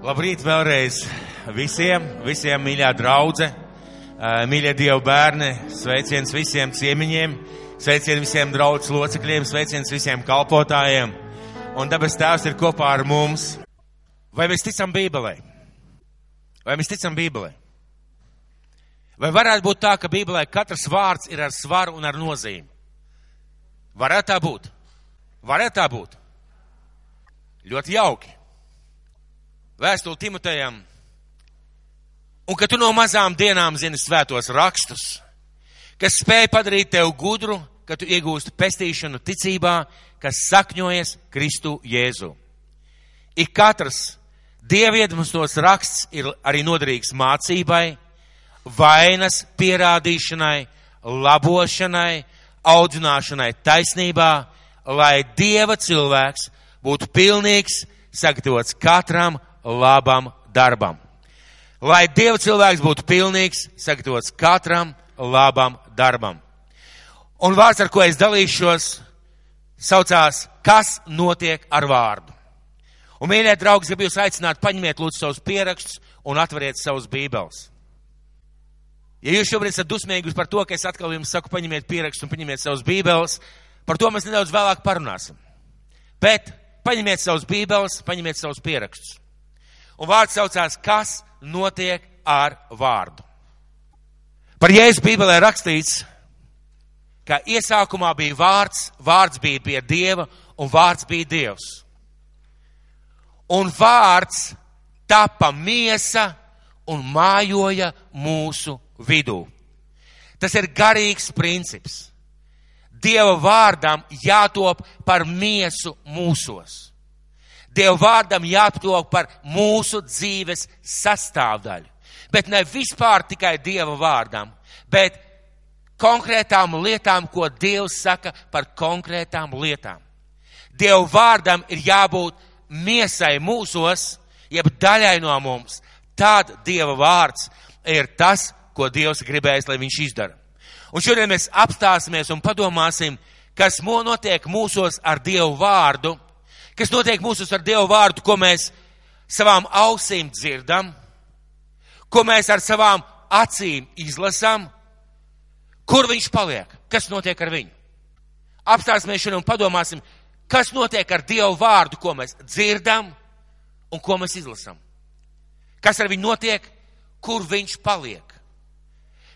Labrīt vēlreiz visiem, visiem mīļā draudze, mīļie Dievu bērni, sveiciens visiem ciemiņiem, sveiciens visiem draudzes locekļiem, sveiciens visiem kalpotājiem. Un dabas tēvs ir kopā ar mums. Vai mēs ticam Bībelē? Vai mēs ticam Bībelē? Vai varētu būt tā, ka Bībelē katrs vārds ir ar svaru un ar nozīmi? Varētu tā būt. Varētu tā būt. Ļoti jauki. Vēstuli Timotejam. Un ka tu no mazām dienām zini svētos rakstus, kas spēj padarīt tevi gudru, ka tu iegūsti pestīšanu ticībā, kas sakņojas Kristu Jēzu. Ik katrs dieviedmustos raksts ir arī noderīgs mācībai, vainas pierādīšanai, labošanai, audzināšanai taisnībā, lai dieva cilvēks būtu pilnīgs, sagatavots katram labam darbam. Lai dieva cilvēks būtu pilnīgs, sagatavots katram labam darbam. Un vārds, ar ko es dalīšos, saucās, kas notiek ar vārdu. Un, mīļie draugi, gribu jūs aicināt, paņemiet lūdzu savus pierakstus un atveriet savus bībeles. Ja jūs šobrīd esat dusmīgi par to, ka es atkal jums saku, paņemiet pierakstus un paņemiet savus bībeles, par to mēs nedaudz vēlāk parunāsim. Bet paņemiet savus bībeles, paņemiet savus pierakstus. Un vārds saucās, kas notiek ar vārdu. Par Jēzus bībelē rakstīts, ka iesākumā bija vārds, vārds bija pie Dieva un vārds bija Dievs. Un vārds tapa miesa un mājoja mūsu vidū. Tas ir garīgs princips. Dieva vārdam jātop par miesu mūsos. Dieva vārdam jātop par mūsu dzīves sastāvdaļu. Bet ne vispār tikai Dieva vārdam, bet konkrētām lietām, ko Dievs saka par konkrētām lietām. Dieva vārdam ir jābūt miesai mūsos, jeb daļai no mums. Tad Dieva vārds ir tas, ko Dievs gribējis, lai viņš izdara. Un šodien mēs apstāsimies un padomāsim, kas notiek mūsos ar Dievu vārdu, kas notiek mūsos ar Dievu vārdu, ko mēs savām ausīm dzirdam, ko mēs ar savām acīm izlasām, kur viņš paliek, kas notiek ar viņu. Apstāsimies šodien un padomāsim, kas notiek ar Dievu vārdu, ko mēs dzirdam un ko mēs izlasām. Kas ar viņu notiek, kur viņš paliek.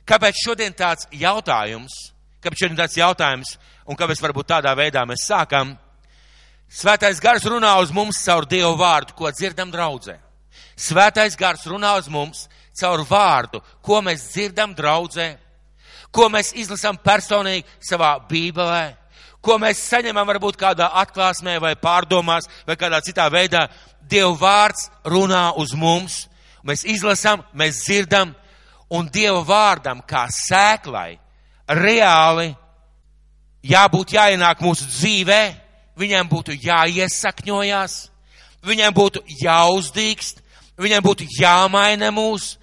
Kāpēc šodien tāds jautājums, kāpēc šodien tāds jautājums, un kāpēc varbūt tādā veidā mēs sākam? Svētais gars runā uz mums caur Dievu vārdu, ko dzirdam draudzē. Svētais gars runā uz mums caur vārdu, ko mēs dzirdam draudzē, ko mēs izlasām personīgi savā bībelē, ko mēs saņemam varbūt kādā atklāsmē vai pārdomās vai kādā citā veidā. Dievu vārds runā uz mums, mēs izlasām, mēs dzirdam, un Dieva vārdam kā sēklai reāli jābūt jāienāk mūsu dzīvē, viņam būtu jāiesakņojās, viņam būtu jāuzdīkst, viņam būtu jāmaina mūs,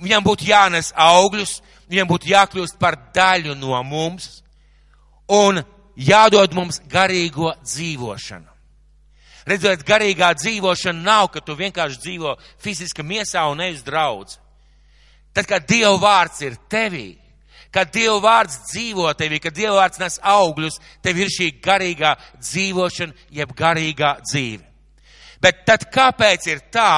viņam būtu jānes augļus, viņam būtu jākļūst par daļu no mums un jādod mums garīgo dzīvošanu. Redzēt, garīgā dzīvošana nav, ka tu vienkārši dzīvo fiziski miesā un nevis draudz. Tad, kad Dieva vārds ir tevī, kad Dieva vārds dzīvo tevī, kad Dieva vārds nes augļus, tev ir šī garīgā dzīvošana, jeb garīgā dzīve. Bet tad kāpēc ir tā,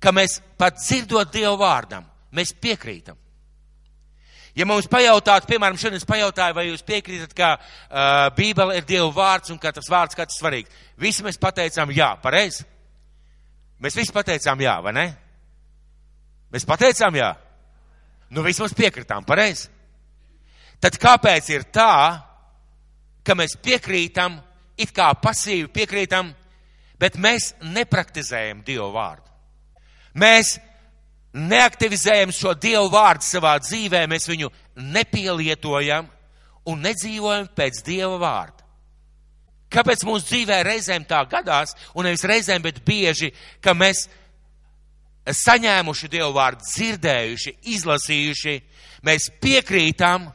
ka mēs pat dzirdot Dieva vārdam, mēs piekrītam? Ja mums pajautātu, piemēram, šodien es pajautāju, vai jūs piekrītat, ka uh, Bībele ir Dieva vārds un ka tas vārds kāds svarīgs. Visi mēs pateicām jā, pareizi? Mēs visi pateicām jā, vai ne? Mēs pateicām jā. Nu, vismaz piekritām, pareizi. Tad kāpēc ir tā, ka mēs piekrītam, it kā pasīvi piekrītam, bet mēs nepraktizējam Dievu vārdu? Mēs neaktivizējam šo Dievu vārdu savā dzīvē, mēs viņu nepielietojam un nedzīvojam pēc Dieva vārda. Kāpēc mūsu dzīvē reizēm tā gadās, un nevis reizēm, bet bieži, ka mēs saņēmuši Dievu vārdu, dzirdējuši, izlasījuši, mēs piekrītam,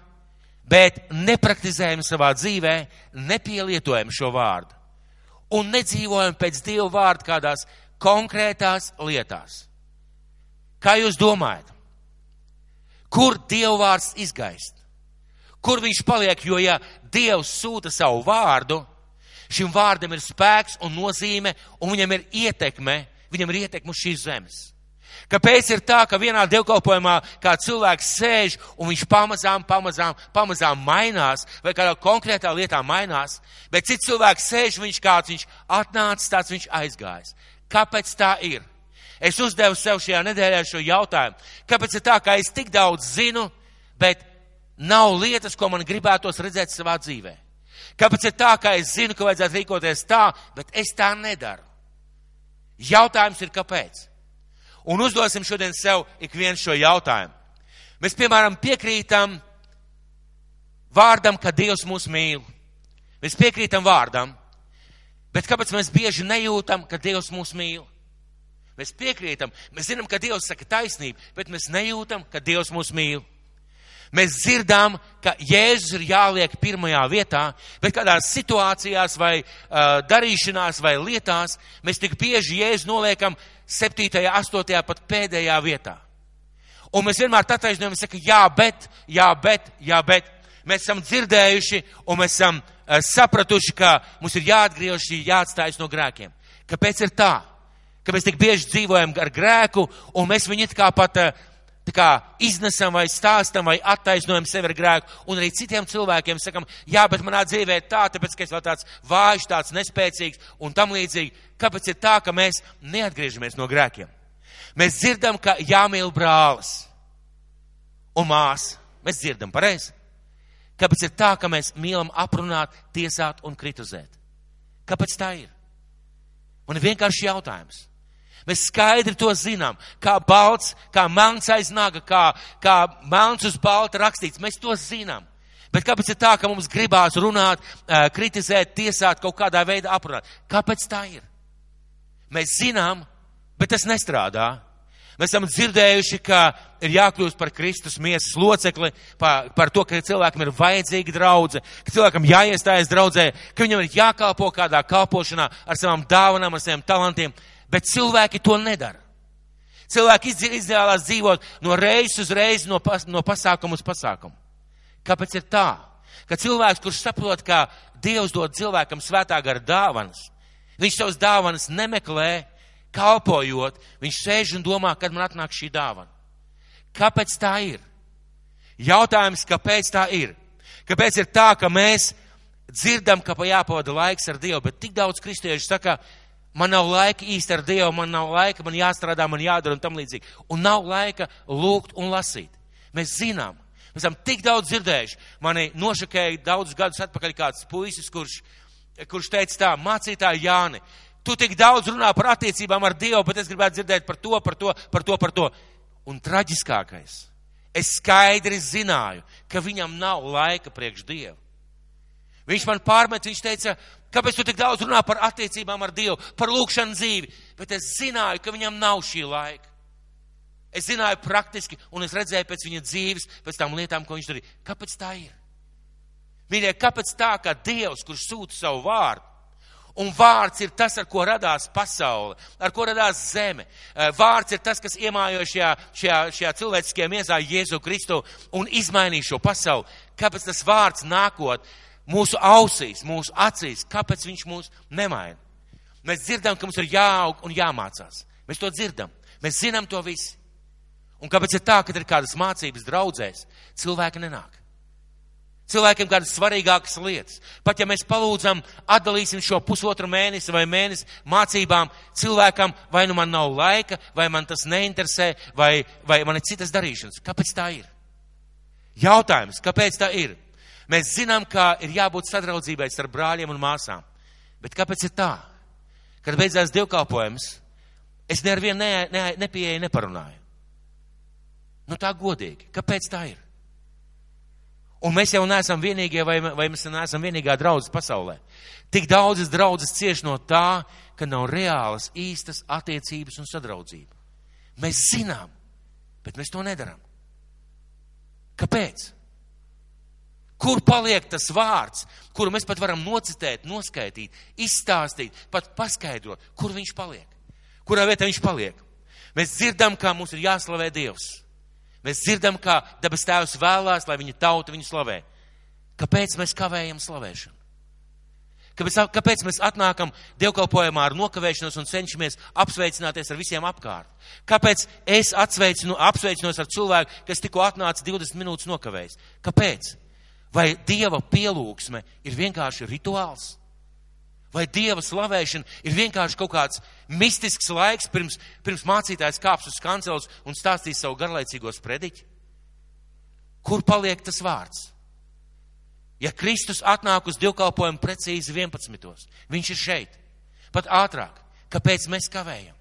bet nepraktizējam savā dzīvē, nepielietojam šo vārdu. Un nedzīvojam pēc Dieva vārda kādās konkrētās lietās. Kā jūs domājat? Kur dievvvārds izgaist? Kur viņš paliek? Jo, ja Dievs sūta savu vārdu, šim vārdam ir spēks un nozīme, un viņam ir ietekme, viņam ir ietekme uz šīs zemes. Kāpēc ir tā, ka vienā dievkalpojumā kā cilvēks sēž un viņš pamazām, pamazām, pamazām mainās, vai kādā konkrētā lietā mainās, bet cits cilvēks sēž, viņš kāds viņš atnācis, tāds viņš aizgājis. Kāpēc tā ir? Es uzdevu sev šajā nedēļā šo jautājumu. Kāpēc ir tā, ka es tik daudz zinu, bet nav lietas, ko man gribētos redzēt savā dzīvē? Kāpēc ir tā, ka es zinu, ka vajadzētu rīkoties tā, bet es tā nedaru? Jautājums ir, kāpēc? Un uzdosim šodien sev ik vienu šo jautājumu. Mēs, piemēram, piekrītam vārdam, ka Dievs mūs mīl. Mēs piekrītam vārdam, bet kāpēc mēs bieži nejūtam, ka Dievs mūs mīl? Mēs piekrītam, mēs zinām, ka Dievs saka taisnību, bet mēs nejūtam, ka Dievs mūs mīl. Mēs dzirdām, ka Jēzus ir jāliek pirmajā vietā, bet kādās situācijās vai uh, darīšanās vai lietās mēs tik bieži Jēzu noliekam septītajā, astotajā, pat pēdējā vietā. Un mēs vienmēr attaisnojam, sakam, jā, bet, jā, bet, jā, bet. Mēs esam dzirdējuši un mēs esam uh, sapratuši, ka mums ir jāatgriež, jāatstājas no grēkiem. Kāpēc ir tā? Ka mēs tik bieži dzīvojam ar grēku un mēs viņu it kā pat uh, kā iznesam vai stāstam vai attaisnojam sevi ar grēku, un arī citiem cilvēkiem sakam, jā, bet manā dzīvē ir tā, tāpēc, ka es vēl tāds vājš, tāds nespēcīgs un tam līdzīgi. Kāpēc ir tā, ka mēs neatgriežamies no grēkiem? Mēs dzirdam, ka jāmīl brālis un māsa. Mēs dzirdam pareizi. Kāpēc ir tā, ka mēs mīlam aprunāt, tiesāt un kritizēt? Kāpēc tā ir? Un vienkārši jautājums. Mēs skaidri to zinām, kā balts, kā melns aiz naga, kā, kā melns uz balta rakstīts. Mēs to zinām. Bet kāpēc ir tā, ka mums gribās runāt, kritizēt, tiesāt, kaut kādā veidā aprunāt? Kāpēc tā ir? Mēs zinām, bet tas nestrādā. Mēs esam dzirdējuši, ka ir jākļūst par Kristus miesas locekli, par, par to, ka cilvēkam ir vajadzīga draudze, ka cilvēkam jāiestājas draudzē, ka viņam ir jākalpo kādā kalpošanā ar savām dāvanām, ar saviem talantiem bet cilvēki to nedara. Cilvēki izvēlās dzīvot no reizes uz reizi, no, pas, no pasākuma uz pasākumu. Kāpēc ir tā? Ka cilvēks, kurš saprot, ka Dievs dod cilvēkam svētā gara dāvanas, viņš savas dāvanas nemeklē, kalpojot, viņš sēž un domā, kad man atnāk šī dāvana. Kāpēc tā ir? Jautājums, kāpēc tā ir? Kāpēc ir tā, ka mēs dzirdam, ka pa jāpavada laiks ar Dievu, bet tik daudz kristiešu saka, Man nav laika īsti ar Dievu, man nav laika, man jāstrādā, man jādara un tam līdzīgi. Un nav laika lūgt un lasīt. Mēs zinām, mēs esam tik daudz dzirdējuši. Mani nošakēja daudzus gadus atpakaļ kāds puisis, kurš, kurš teica tā, mācītāji Jāni, tu tik daudz runā par attiecībām ar Dievu, bet es gribētu dzirdēt par to, par to, par to, par to. Un traģiskākais, es skaidri zināju, ka viņam nav laika priekš Dievu. Viņš man pārmet, viņš teica, kāpēc tu tik daudz runā par attiecībām ar Dievu, par lūkšanu dzīvi, bet es zināju, ka viņam nav šī laika. Es zināju praktiski, un es redzēju pēc viņa dzīves, pēc tām lietām, ko viņš darīja. Kāpēc tā ir? Mīļie, kāpēc tā, ka Dievs, kurš sūta savu vārdu, un vārds ir tas, ar ko radās pasaule, ar ko radās zeme. Eh, vārds ir tas, kas iemājo šajā, šajā, šajā cilvēciskajā miesā Jēzu Kristu un izmainīja šo pasauli. Kāpēc tas vārds nākot? Mūsu ausīs, mūsu acīs, kāpēc viņš mūs nemaina. Mēs dzirdam, ka mums ir jāaug un jāmācās. Mēs to dzirdam. Mēs zinām to visi. Un kāpēc ir tā, ka ir kādas mācības draudzēs, cilvēki nenāk? Cilvēkiem kādas svarīgākas lietas. Pat ja mēs palūdzam, atdalīsim šo pusotru mēnesi vai mēnesi mācībām, cilvēkam vai nu man nav laika, vai man tas neinteresē, vai, vai man ir citas darīšanas. Kāpēc tā ir? Jautājums, kāpēc tā ir? Mēs zinām, ka ir jābūt sadraudzībai starp brāļiem un māsām. Bet kāpēc ir tā? Kad beidzās divkalpojums, es nevienu ne, ne, nepieeju, neparunāju. Nu tā godīgi. Kāpēc tā ir? Un mēs jau neesam vienīgie, vai, vai mēs neesam vienīgā draudzes pasaulē. Tik daudzas draudzes cieš no tā, ka nav reālas, īstas attiecības un sadraudzība. Mēs zinām, bet mēs to nedaram. Kāpēc? Kur paliek tas vārds, kuru mēs pat varam nocitēt, noskaidīt, izstāstīt, pat paskaidrot, kur viņš paliek? kurā vietā viņš paliek. Mēs dzirdam, kā mums ir jāslavē Dievs. Mēs dzirdam, kā debes tēvs vēlās, lai viņa tauta viņu slavē. Kāpēc mēs kavējam slavēšanu? Kāpēc, kāpēc mēs atnākam dievkalpojumā ar nokavēšanos un cenšamies apsveicināties ar visiem apkārt? Kāpēc es atsveicinu, apsveicinos ar cilvēku, kas tikko atnāca 20 minūtes nokavējis? Kāpēc? Vai dieva pielūgsme ir vienkārši rituāls? Vai dieva slavēšana ir vienkārši kaut kāds mistisks laiks, pirms, pirms mācītājs kāps uz kanceles un stāstīs savu garlaicīgo sprediķi? Kur paliek tas vārds? Ja Kristus atnāk uz divkalpojumu precīzi 11. Viņš ir šeit. Pat ātrāk. Kāpēc mēs kavējam?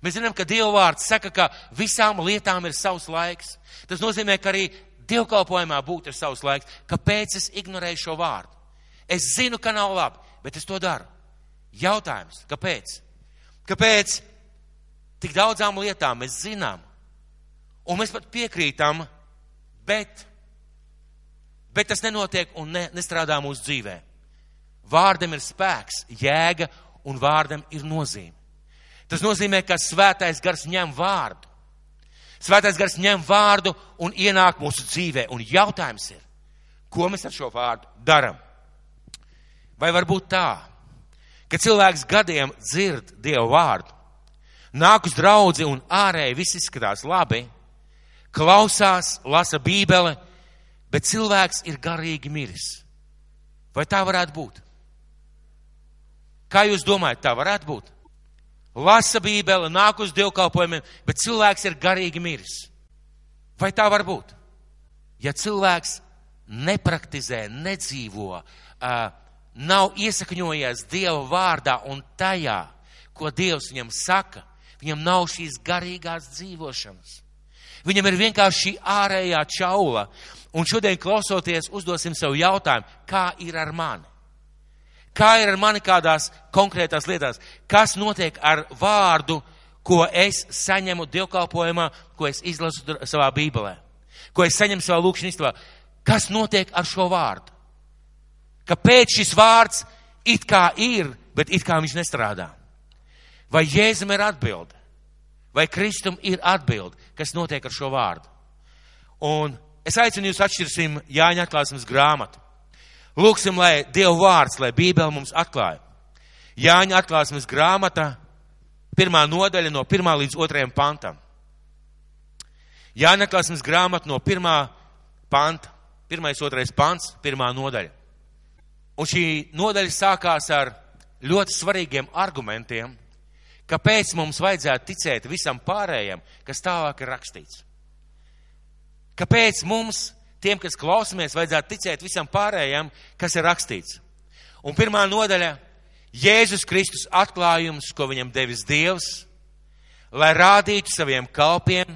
Mēs zinām, ka Dieva vārds saka, ka visām lietām ir savs laiks. Tas nozīmē, ka arī dievkalpojumā būt ir savs laiks. Kāpēc es ignorēju šo vārdu? Es zinu, ka nav labi, bet es to daru. Jautājums, kāpēc? Kāpēc tik daudzām lietām mēs zinām, un mēs pat piekrītam, bet bet tas nenotiek un ne, nestrādā mūsu dzīvē. Vārdam ir spēks, jēga un vārdam ir nozīme. Tas nozīmē, ka svētais gars ņem vārdu. Svētais gars ņem vārdu un ienāk mūsu dzīvē. Un jautājums ir, ko mēs ar šo vārdu darām? Vai varbūt tā, ka cilvēks gadiem dzird Dievu vārdu, nāk uz draudzi un ārēji viss izskatās labi, klausās, lasa bībeli, bet cilvēks ir garīgi miris. Vai tā varētu būt? Kā jūs domājat, tā varētu būt? Lasa bībeli, nāk uz dievkalpojumiem, bet cilvēks ir garīgi miris. Vai tā var būt? Ja cilvēks nepraktizē, nedzīvo, nav iesakņojies Dieva vārdā un tajā, ko Dievs viņam saka, viņam nav šīs garīgās dzīvošanas. Viņam ir vienkārši šī ārējā čaula. Un šodien klausoties, uzdosim sev jautājumu, kā ir ar mani? Kā ir ar mani kādās konkrētās lietās? Kas notiek ar vārdu, ko es saņemu dievkalpojumā, ko es izlasu savā bībelē? Ko es saņemu savā lūkšanā istabā? Kas notiek ar šo vārdu? Kāpēc šis vārds it kā ir, bet it kā viņš nestrādā? Vai Jēzum ir atbilde? Vai Kristum ir atbilde, kas notiek ar šo vārdu? Un Es aicinu jūs atšķirsim Jāņa atklāsmes grāmatu. Lūksim, lai Dieva vārds, lai Bībele mums atklāja. Jāņa atklāsmes grāmata, pirmā nodaļa no pirmā līdz otrajam pantam. Jāņa atklāsmes grāmata no pirmā panta, pirmais, otrais pants, pirmā nodaļa. Un šī nodaļa sākās ar ļoti svarīgiem argumentiem, kāpēc mums vajadzētu ticēt visam pārējiem, kas tālāk ir rakstīts. Kāpēc mums, tiem, kas klausamies, vajadzētu ticēt visam pārējām, kas ir rakstīts? Un pirmā nodaļa - Jēzus Kristus atklājums, ko viņam devis Dievs, lai rādītu saviem kalpiem,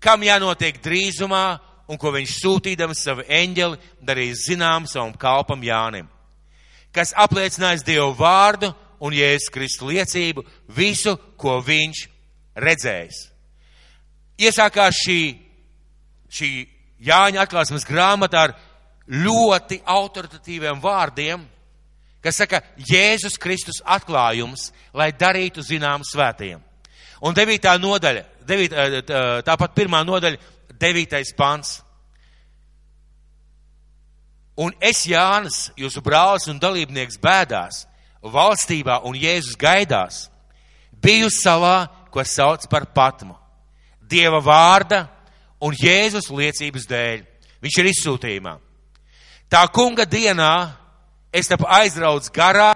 kam jānotiek drīzumā un ko viņš sūtīdams savu eņģeli darīs zinām savam kalpam Jānim, kas apliecinājis Dievu vārdu un Jēzus Kristu liecību visu, ko viņš redzējis. Iesākās šī šī Jāņa atklāsmes grāmatā ar ļoti autoritatīviem vārdiem, kas saka Jēzus Kristus atklājums, lai darītu zinām svētajiem. Un devītā nodaļa, devīt, eh, tāpat pirmā nodaļa, devītais pants. Un es, Jānis, jūsu brālis un dalībnieks bēdās, valstībā un Jēzus gaidās, biju salā, ko sauc par patmu. Dieva vārda un Jēzus liecības dēļ. Viņš ir izsūtījumā. Tā kunga dienā es tapu aizrauts garā,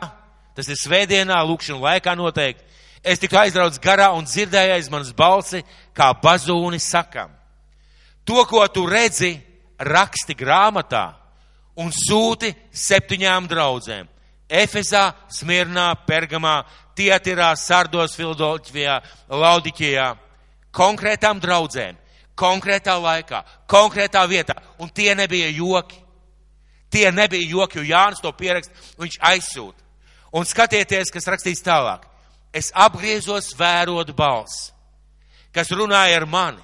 tas ir svētdienā, lūkšana laikā noteikti. Es tiku aizrauts garā un dzirdēju aiz manas balsi, kā bazūni sakam. To, ko tu redzi, raksti grāmatā un sūti septiņām draudzēm. Efezā, Smirnā, Pergamā, Tietirā, Sardos, Filadelfijā, Laudikijā. Konkrētām draudzēm konkrētā laikā, konkrētā vietā. Un tie nebija joki. Tie nebija joki, jo Jānis to pierakst, viņš aizsūta. Un skatieties, kas rakstīts tālāk. Es apgriezos vērot balss, kas runāja ar mani,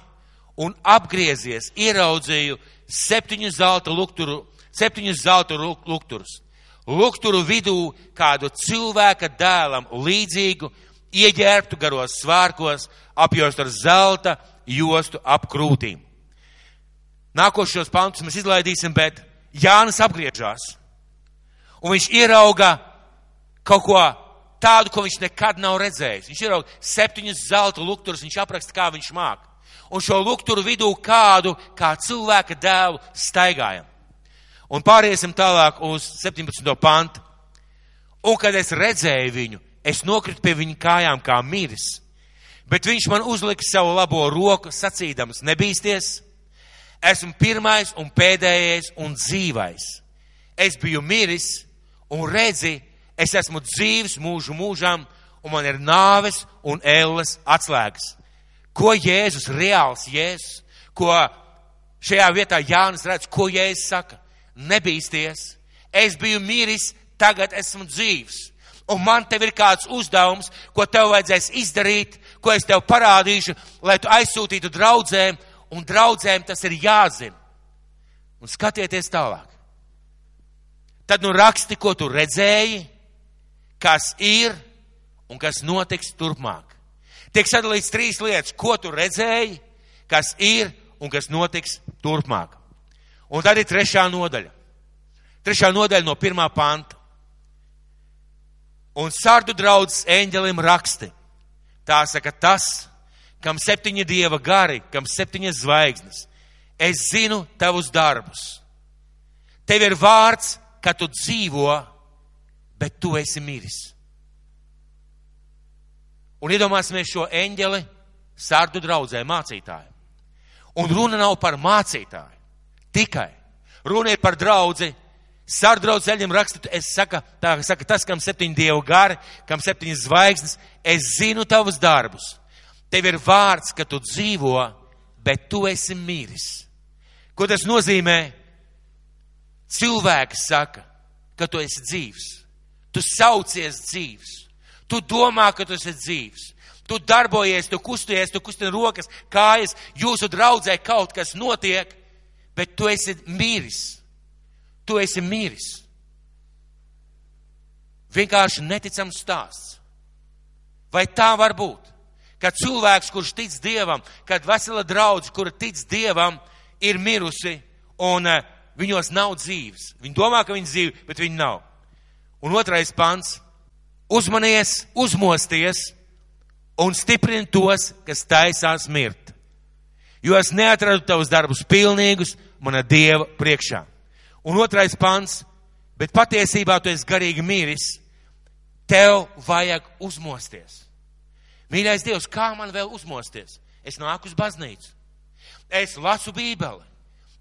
un apgriezies, ieraudzīju septiņu zelta lukturu, septiņus zelta lukturus. Lukturu vidū kādu cilvēka dēlam līdzīgu, ieģērbtu garos svārkos, apjostu ar zelta jostu ap krūtīm. Nākošos pantus mēs izlaidīsim, bet Jānis apgriežās. Un viņš ierauga kaut ko tādu, ko viņš nekad nav redzējis. Viņš ierauga septiņus zelta lukturus, viņš apraksta, kā viņš māk. Un šo lukturu vidū kādu, kā cilvēka dēlu, staigājam. Un pāriesim tālāk uz 17. pantu. Un kad es redzēju viņu, es nokritu pie viņa kājām kā miris. Bet viņš man uzlika savu labo roku, sacīdams, nebīsties, esmu pirmais un pēdējais un dzīvais. Es biju miris un redzi, es esmu dzīves mūžu mūžām, un man ir nāves un ēles atslēgas. Ko Jēzus, reāls Jēzus, ko šajā vietā Jānis redz, ko Jēzus saka? Nebīsties, es biju miris, tagad esmu dzīvs. Un man tev ir kāds uzdevums, ko tev vajadzēs izdarīt, ko es tev parādīšu, lai tu aizsūtītu draudzēm, un draudzēm tas ir jāzina. Un skatieties tālāk. Tad nu raksti, ko tu redzēji, kas ir un kas notiks turpmāk. Tiek sadalīts trīs lietas, ko tu redzēji, kas ir un kas notiks turpmāk. Un tad ir trešā nodaļa. Trešā nodaļa no pirmā panta. Un sārdu draudzes eņģelim raksti. Tā saka tas, kam septiņi dieva gari, kam septiņas zvaigznes. Es zinu tavus darbus. Tev ir vārds, ka tu dzīvo, bet tu esi miris. Un iedomāsimies šo eņģeli sārdu draudzē mācītāju. Un runa nav par mācītāju. Tikai. Runa ir par draudzi, Sardraudz eļļam raksta, es saka, tā saka, tas, kam septiņi dievu gari, kam septiņas zvaigznes, es zinu tavus darbus. Tev ir vārds, ka tu dzīvo, bet tu esi miris. Ko tas nozīmē? Cilvēks saka, ka tu esi dzīvs. Tu saucies dzīvs. Tu domā, ka tu esi dzīvs. Tu darbojies, tu kusties, tu kustini rokas, kājas, jūsu draudzē kaut kas notiek, bet tu esi miris tu esi miris. Vienkārši neticams stāsts. Vai tā var būt? Kad cilvēks, kurš tic Dievam, kad vesela draudz, kura tic Dievam, ir mirusi un uh, viņos nav dzīves. Viņi domā, ka viņi dzīvi, bet viņi nav. Un otrais pants - uzmanies, uzmosties un stiprini tos, kas taisās mirt. Jo es neatradu tavus darbus pilnīgus mana Dieva priekšā. Un otrais pants, bet patiesībā tu esi garīgi miris, tev vajag uzmosties. Mīļais Dievs, kā man vēl uzmosties? Es nāku uz baznīcu, es lasu bībeli,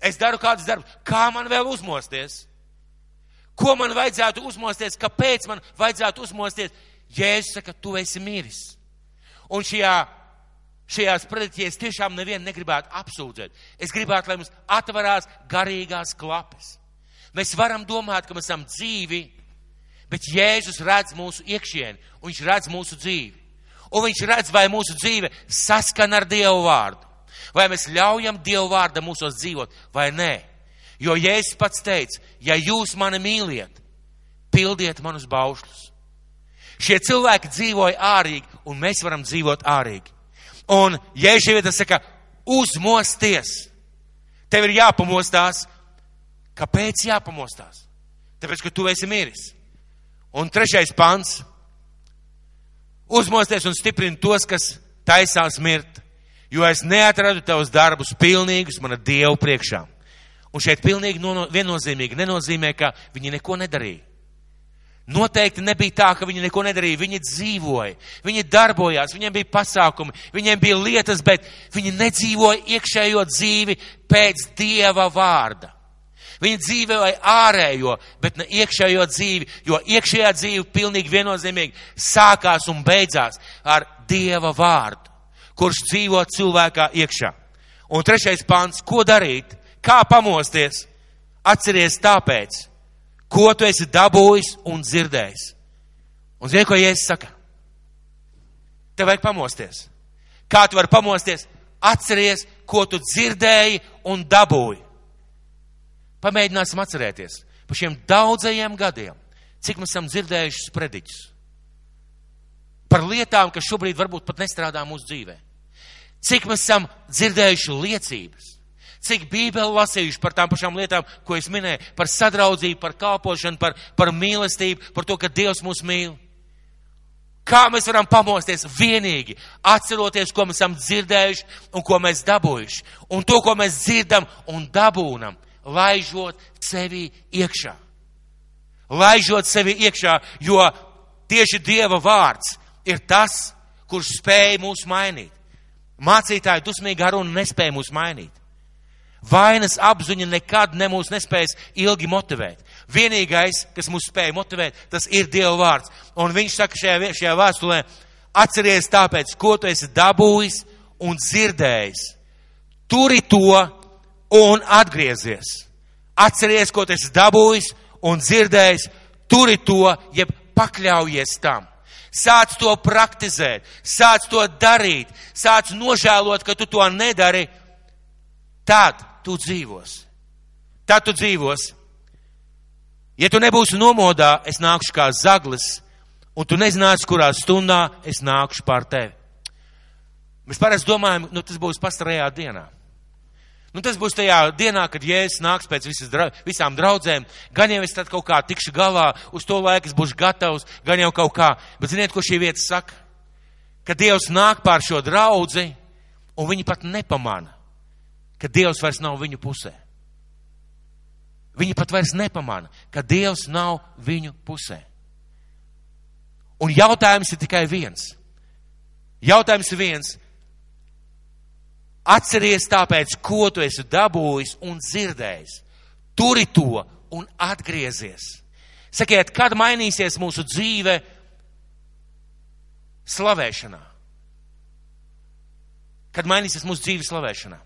es daru kādus darbus, kā man vēl uzmosties? Ko man vajadzētu uzmosties, kāpēc man vajadzētu uzmosties? Jēzus saka, tu esi miris. Un šajā, šajās predikties tiešām nevienu negribētu apsūdzēt. Es gribētu, lai mums atverās garīgās klapes. Mēs varam domāt, ka mēs esam dzīvi, bet Jēzus redz mūsu iekšieni, un viņš redz mūsu dzīvi. Un viņš redz, vai mūsu dzīve saskana ar Dievu vārdu. Vai mēs ļaujam Dievu vārdu mūsos dzīvot, vai nē. Jo Jēzus pats teica, ja jūs mani mīliet, pildiet manus baušļus. Šie cilvēki dzīvoja ārīgi, un mēs varam dzīvot ārīgi. Un Jēzus saka, uzmosties. Tev ir jāpamostās, Kāpēc jāpamostās? Tāpēc, ka tu esi miris. Un trešais pants. Uzmosties un stiprini tos, kas taisās mirt, jo es neatradu tavus darbus pilnīgus mana Dievu priekšā. Un šeit pilnīgi viennozīmīgi nenozīmē, ka viņi neko nedarīja. Noteikti nebija tā, ka viņi neko nedarīja. Viņi dzīvoja, viņi darbojās, viņiem bija pasākumi, viņiem bija lietas, bet viņi nedzīvoja iekšējo dzīvi pēc Dieva vārda. Viņa dzīvoja ārējo, bet ne iekšējo dzīvi, jo iekšējā dzīve pilnīgi viennozīmīgi sākās un beidzās ar Dieva vārdu, kurš dzīvo cilvēkā iekšā. Un trešais pants, ko darīt, kā pamosties? Atceries tāpēc, ko tu esi dabūjis un dzirdējis. Un zini, ko Jēzus saka? Tev vajag pamosties. Kā tu vari pamosties? Atceries, ko tu dzirdēji un dabūji. Pamēģināsim atcerēties par šiem daudzajiem gadiem, cik mēs esam dzirdējuši sprediķus. par lietām, kas šobrīd varbūt pat nestrādā mūsu dzīvē. Cik mēs esam dzirdējuši liecības, cik bībeli lasījuši par tām pašām lietām, ko es minēju, par sadraudzību, par kalpošanu, par, par mīlestību, par to, ka Dievs mūs mīl. Kā mēs varam pamosties vienīgi, atceroties, ko mēs esam dzirdējuši un ko mēs dabūjuši. Un to, ko mēs dzirdam un dabūnam, laižot sevi iekšā. Laižot sevi iekšā, jo tieši Dieva vārds ir tas, kurš spēja mūs mainīt. Mācītāji dusmīgā runa nespēja mūs mainīt. Vainas apziņa nekad nemūs nespējas ilgi motivēt. Vienīgais, kas mūs spēja motivēt, tas ir Dieva vārds. Un viņš saka šajā, šajā vēstulē, atceries tāpēc, ko tu esi dabūjis un dzirdējis. Turi to un atgriezies. Atceries, ko esi dabūjis un dzirdējis. Turi to, jeb pakļaujies tam. Sāc to praktizēt, sāc to darīt, sāc nožēlot, ka tu to nedari. Tad tu dzīvos. Tad tu dzīvos. Ja tu nebūsi nomodā, es nākšu kā zaglis, un tu nezināsi, kurā stundā es nākšu pār tevi. Mēs parasti domājam, nu tas būs pastarajā dienā. Nu, tas būs tajā dienā, kad Jēzus nāks pēc visas, visām draudzēm. Gan jau es tad kaut kā tikšu galā, uz to laiku es būšu gatavs, gan jau kaut kā. Bet ziniet, ko šī vieta saka? Ka Dievs nāk pār šo draudzi, un viņi pat nepamana, ka Dievs vairs nav viņu pusē. Viņi pat vairs nepamana, ka Dievs nav viņu pusē. Un jautājums ir tikai viens. Jautājums ir viens. Atceries tāpēc, ko tu esi dabūjis un dzirdējis. Turi to un atgriezies. Sakiet, kad mainīsies mūsu dzīve slavēšanā? Kad mainīsies mūsu dzīve slavēšanā?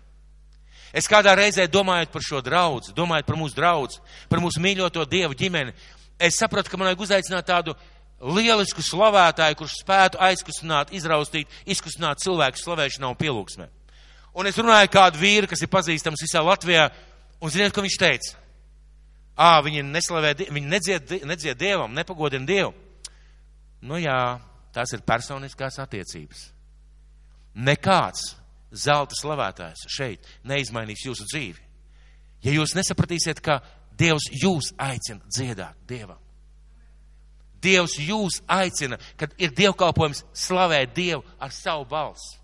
Es kādā reizē domājot par šo draudzu, domājot par mūsu draudzu, par mūsu mīļoto Dievu ģimeni, es sapratu, ka man vajag uzaicināt tādu lielisku slavētāju, kurš spētu aizkustināt, izraustīt, izkustināt cilvēku slavēšanā un pielūgsmē. Un es runāju kādu vīru, kas ir pazīstams visā Latvijā, un ziniet, ko viņš teica? Ā, viņi neslavē, viņi nedzied, nedzied Dievam, nepagodina Dievu. Nu jā, tās ir personiskās attiecības. Nekāds zelta slavētājs šeit neizmainīs jūsu dzīvi. Ja jūs nesapratīsiet, ka Dievs jūs aicina dziedāt Dievam. Dievs jūs aicina, kad ir dievkalpojums slavēt Dievu ar savu balsi.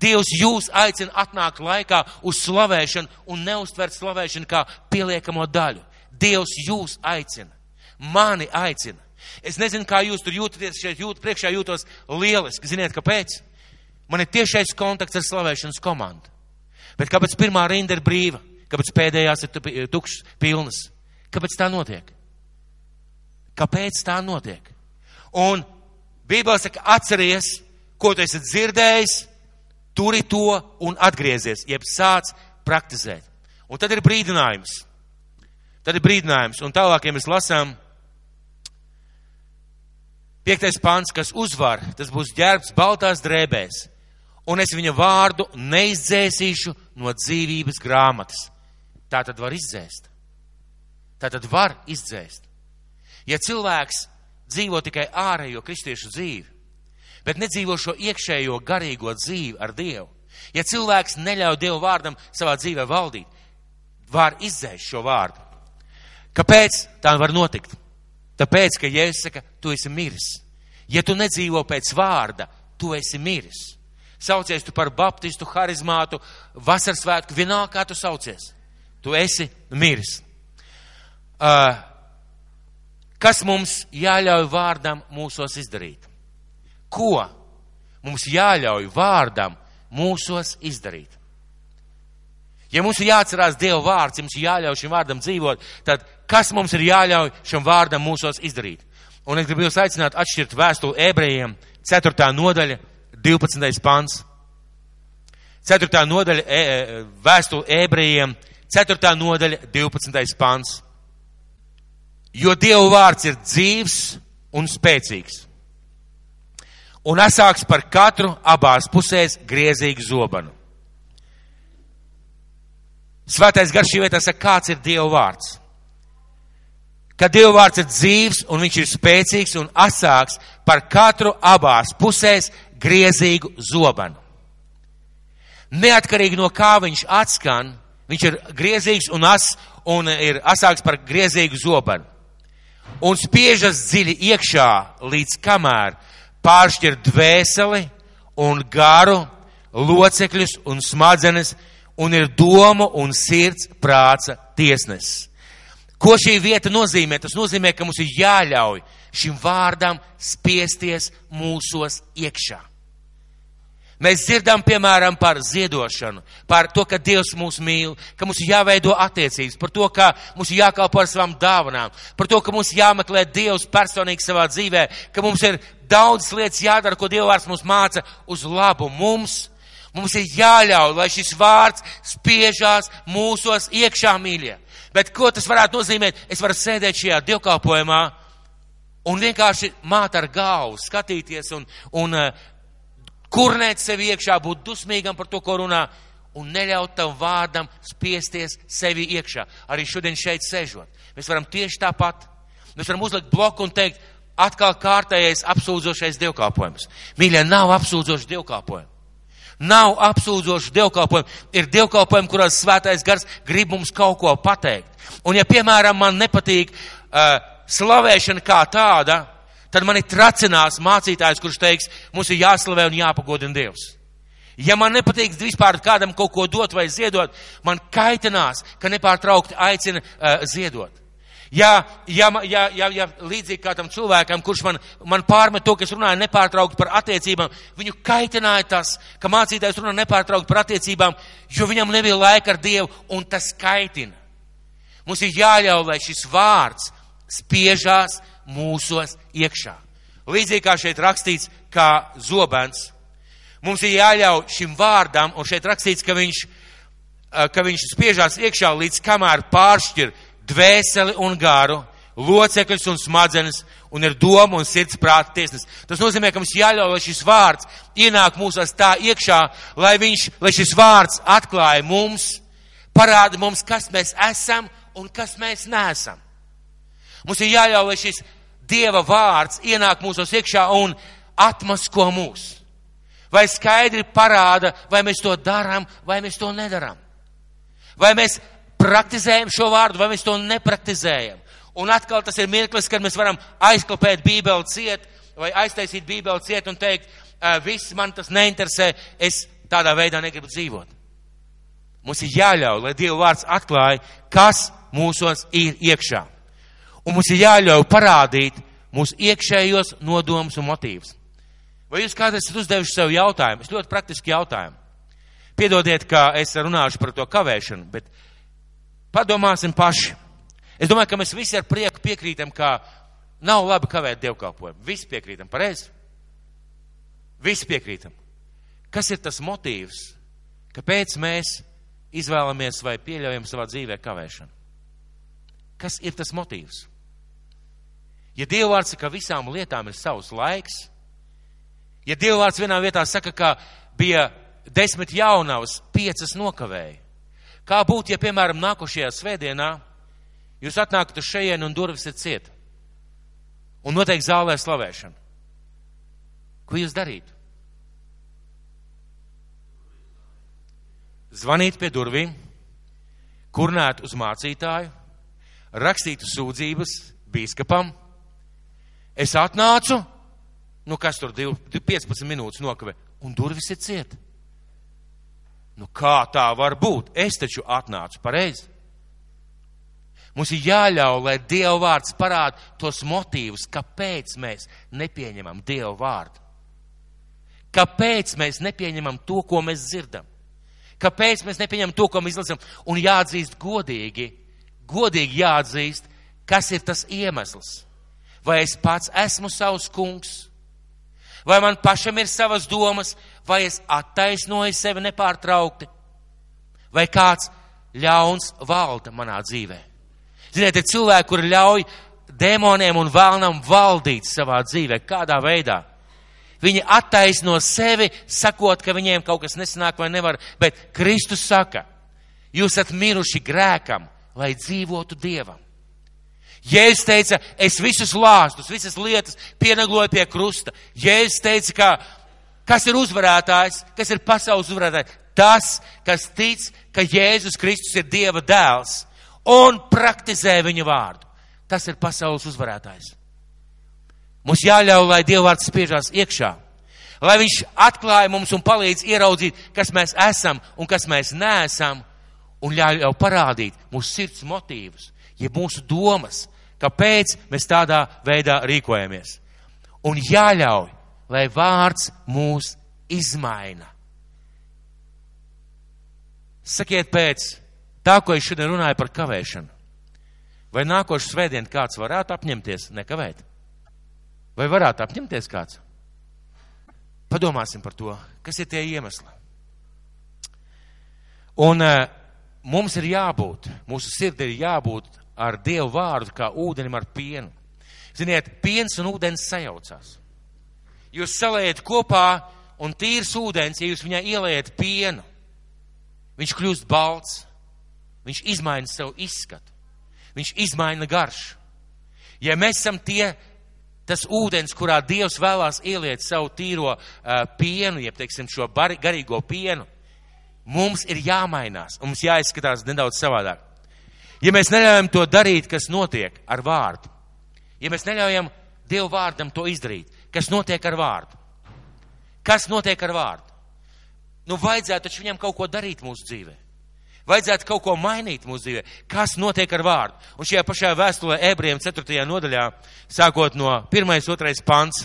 Dievs jūs aicina atnākt laikā uz slavēšanu un neuztvert slavēšanu kā pieliekamo daļu. Dievs jūs aicina, mani aicina. Es nezinu, kā jūs tur jūtaties, šeit jūt, priekšā jūtos lieliski. Ziniet, kāpēc? Man ir tiešais kontakts ar slavēšanas komandu. Bet kāpēc pirmā rinda ir brīva? Kāpēc pēdējās ir tukšas, pilnas? Kāpēc tā notiek? Kāpēc tā notiek? Un Bībelē saka, atceries, ko tu esi dzirdējis, turi to un atgriezies, jeb sāc praktizēt. Un tad ir brīdinājums. Tad ir brīdinājums. Un tālāk, ja mēs lasām, piektais pants, kas uzvar, tas būs ģērbts baltās drēbēs un es viņa vārdu neizdzēsīšu no dzīvības grāmatas. Tā tad var izdzēst. Tā tad var izdzēst. Ja cilvēks dzīvo tikai ārējo kristiešu dzīvi, bet nedzīvo šo iekšējo garīgo dzīvi ar Dievu, ja cilvēks neļauj Dievu vārdam savā dzīvē valdīt, var izdzēst šo vārdu. Kāpēc tā var notikt? Tāpēc, ka Jēzus saka, tu esi miris. Ja tu nedzīvo pēc vārda, tu esi miris saucies tu par baptistu, harizmātu, vasarsvētku, vienalga kā tu saucies. Tu esi miris. Uh, kas mums jāļauj vārdam mūsos izdarīt? Ko mums jāļauj vārdam mūsos izdarīt? Ja mums ir jāatcerās Dieva vārds, ja mums ir jāļauj šim vārdam dzīvot, tad kas mums ir jāļauj šim vārdam mūsos izdarīt? Un es gribu jūs aicināt atšķirt vēstuli ebrejiem, 4. nodaļa, 12. pants. 4. nodaļa e, e, vēstule ebrejiem, 4. nodaļa, 12. pants. Jo Dieva vārds ir dzīvs un spēcīgs. Un asāks par katru abās pusēs griezīgu zobanu. Svētais garš šī vietā saka, kāds ir Dieva vārds. ka Dieva vārds ir dzīvs un viņš ir spēcīgs un asāks par katru abās pusēs griezīgu zobenu. Neatkarīgi no kā viņš atskan, viņš ir griezīgs un as un ir asāks par griezīgu zobenu. Un spiežas dziļi iekšā līdz kamēr pāršķir dvēseli un garu, locekļus un smadzenes un ir domu un sirds prāca tiesnesis. Ko šī vieta nozīmē? Tas nozīmē, ka mums ir jāļauj šim vārdam spiesties mūsos iekšā. Mēs dzirdam, piemēram, par ziedošanu, par to, ka Dievs mūs mīl, ka mums jāveido attiecības, par to, ka mums jākalpo ar savām dāvanām, par to, ka mums jāmeklē Dievs personīgi savā dzīvē, ka mums ir daudz lietas jādara, ko Dievs mums māca uz labu mums. Mums ir jāļauj, lai šis vārds spiežās mūsos iekšā mīļie. Bet ko tas varētu nozīmēt? Es varu sēdēt šajā dievkalpojumā un vienkārši māt ar galvu, skatīties un, un uh, kurnēt sevi iekšā, būt dusmīgam par to, ko runā, un neļaut tam vārdam spiesties sevi iekšā. Arī šodien šeit sēžot. Mēs varam tieši tāpat. Mēs varam uzlikt bloku un teikt, atkal kārtējais apsūdzošais dievkalpojums. Mīļie, nav apsūdzošs dievkalpojums. Nav apsūdzoši dievkalpojumi. Ir dievkalpojumi, kurās svētais gars grib mums kaut ko pateikt. Un ja, piemēram, man nepatīk uh, slavēšana kā tāda, tad mani tracinās mācītājs, kurš teiks, mums ir jāslavē un jāpagodina Dievs. Ja man nepatīk vispār kādam kaut ko dot vai ziedot, man kaitinās, ka nepārtraukti aicina uh, ziedot. Ja, ja, ja, ja, ja līdzīgi kā tam cilvēkam, kurš man, man pārmet to, ka es runāju nepārtraukti par attiecībām, viņu kaitināja tas, ka mācītājs runā nepārtraukti par attiecībām, jo viņam nebija laika ar Dievu, un tas kaitina. Mums ir jāļauj, lai šis vārds spiežās mūsos iekšā. Līdzīgi kā šeit rakstīts, kā zobens. Mums ir jāļauj šim vārdam, un šeit rakstīts, ka viņš, ka viņš spiežās iekšā līdz kamēr pāršķir dvēseli un garu, locekļus un smadzenes, un ir doma un sirds prāta tiesnes. Tas nozīmē, ka mums jāļauj, lai šis vārds ienāk mūsos tā iekšā, lai, viņš, lai šis vārds atklāja mums, parāda mums, kas mēs esam un kas mēs neesam. Mums ir jāļauj, lai šis Dieva vārds ienāk mūsos iekšā un atmasko mūs. Vai skaidri parāda, vai mēs to darām, vai mēs to nedarām. Vai mēs praktizējam šo vārdu, vai mēs to nepraktizējam. Un atkal tas ir mirklis, kad mēs varam aizklapēt Bībeli ciet, vai aiztaisīt Bībeli ciet un teikt, viss man tas neinteresē, es tādā veidā negribu dzīvot. Mums ir jāļauj, lai Dieva vārds atklāja, kas mūsos ir iekšā. Un mums ir jāļauj parādīt mūsu iekšējos nodomus un motīvus. Vai jūs kādreiz esat uzdevuši sev jautājumu? Es ļoti praktiski jautājumu. Piedodiet, ka es runāšu par to kavēšanu, bet Padomāsim paši. Es domāju, ka mēs visi ar prieku piekrītam, ka nav labi kavēt dievkalpojumu. Visi piekrītam, pareizi? Visi piekrītam. Kas ir tas motīvs, kāpēc mēs izvēlamies vai pieļaujam savā dzīvē kavēšanu? Kas ir tas motīvs? Ja Dievvvārds saka, ka visām lietām ir savs laiks, ja Dievvvārds vienā vietā saka, ka bija desmit jaunavas, piecas nokavēja, Kā būtu, ja, piemēram, nākošajā svētdienā jūs atnākat uz šejienu un durvis ir ciet? Un noteikti zālē slavēšana. Ko jūs darītu? Zvanīt pie durvīm, kurnēt uz mācītāju, rakstītu sūdzības bīskapam. Es atnācu, nu kas tur 15 minūtes nokavē, un durvis ir cieta. Nu, kā tā var būt? Es taču atnācu pareizi. Mums ir jāļauj, lai Dieva vārds parāda tos motīvus, kāpēc mēs nepieņemam Dieva vārdu. Kāpēc mēs nepieņemam to, ko mēs dzirdam? Kāpēc mēs nepieņemam to, ko mēs izlasām? Un jāatzīst godīgi, godīgi jāatzīst, kas ir tas iemesls. Vai es pats esmu savs kungs, vai man pašam ir savas domas, vai es attaisnoju sevi nepārtraukti, vai kāds ļauns valda manā dzīvē. Ziniet, ir cilvēki, kuri ļauj demoniem un vēlnam valdīt savā dzīvē, kādā veidā. Viņi attaisno sevi, sakot, ka viņiem kaut kas nesanāk vai nevar, bet Kristus saka, jūs esat miruši grēkam, lai dzīvotu Dievam. Jēzus teica, es visus lāstus, visas lietas pienagloju pie krusta. Jēzus teica, ka kas ir uzvarētājs, kas ir pasaules uzvarētājs? Tas, kas tic, ka Jēzus Kristus ir Dieva dēls un praktizē viņa vārdu. Tas ir pasaules uzvarētājs. Mums jāļauj, lai Dieva vārds spiežās iekšā, lai Viņš atklāja mums un palīdz ieraudzīt, kas mēs esam un kas mēs neesam, un ļauj jau parādīt mūsu sirds motīvus, ja mūsu domas, kāpēc mēs tādā veidā rīkojamies. Un jāļauj, lai vārds mūs izmaina. Sakiet pēc tā, ko es šodien runāju par kavēšanu. Vai nākošu svētdienu kāds varētu apņemties nekavēt? Vai varētu apņemties kāds? Padomāsim par to, kas ir tie iemesli. Un uh, mums ir jābūt, mūsu sirdī ir jābūt ar Dievu vārdu kā ūdenim ar pienu. Ziniet, piens un ūdens sajaucās. Jūs saliet kopā un tīrs ūdens, ja jūs viņai ieliet pienu, viņš kļūst balts, viņš izmaina savu izskatu, viņš izmaina garšu. Ja mēs esam tie, tas ūdens, kurā Dievs vēlās ieliet savu tīro uh, pienu, jeb, teiksim, šo bar, garīgo pienu, mums ir jāmainās, mums jāizskatās nedaudz savādāk. Ja mēs neļaujam to darīt, kas notiek ar vārdu, ja mēs neļaujam Dievu vārdam to izdarīt, kas notiek ar vārdu? Kas notiek ar vārdu? Nu, vajadzētu taču viņam kaut ko darīt mūsu dzīvē. Vajadzētu kaut ko mainīt mūsu dzīvē. Kas notiek ar vārdu? Un šajā pašā vēstulē ebrejiem 4. nodaļā, sākot no 1. 2. pants.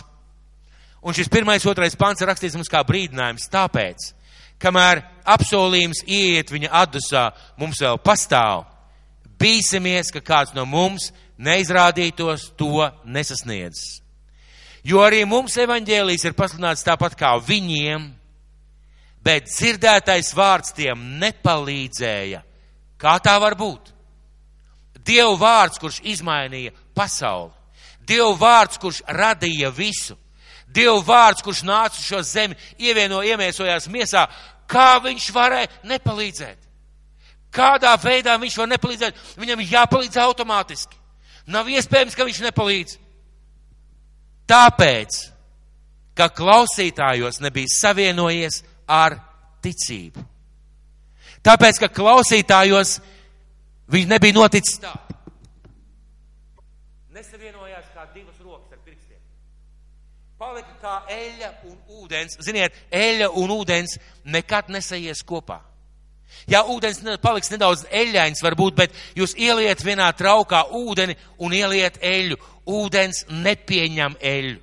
Un šis 1. 2. pants ir rakstīts mums kā brīdinājums tāpēc, kamēr apsolījums ieiet viņa atdusā, mums vēl pastāv. Bīsimies, ka kāds no mums neizrādītos to nesasniedzis. Jo arī mums evaņģēlīs ir pasludināts tāpat kā viņiem, bet dzirdētais vārds tiem nepalīdzēja. Kā tā var būt? Dievu vārds, kurš izmainīja pasauli. Dievu vārds, kurš radīja visu. Dievu vārds, kurš nāca uz šo zemi, ievieno, iemiesojās miesā, kā viņš varēja nepalīdzēt? Kādā veidā viņš var nepalīdzēt? Viņam jāpalīdz automātiski. Nav iespējams, ka viņš nepalīdz. Tāpēc, ka klausītājos nebija savienojies ar ticību. Tāpēc, ka klausītājos viņš nebija noticis tā. Nesavienojās kā divas rokas ar pirkstiem. Palika kā eļļa un ūdens. Ziniet, eļļa un ūdens nekad nesaies kopā. Jā, ūdens paliks nedaudz eļļains varbūt, bet jūs ieliet vienā traukā ūdeni un ieliet eļļu. Ūdens nepieņem eļļu.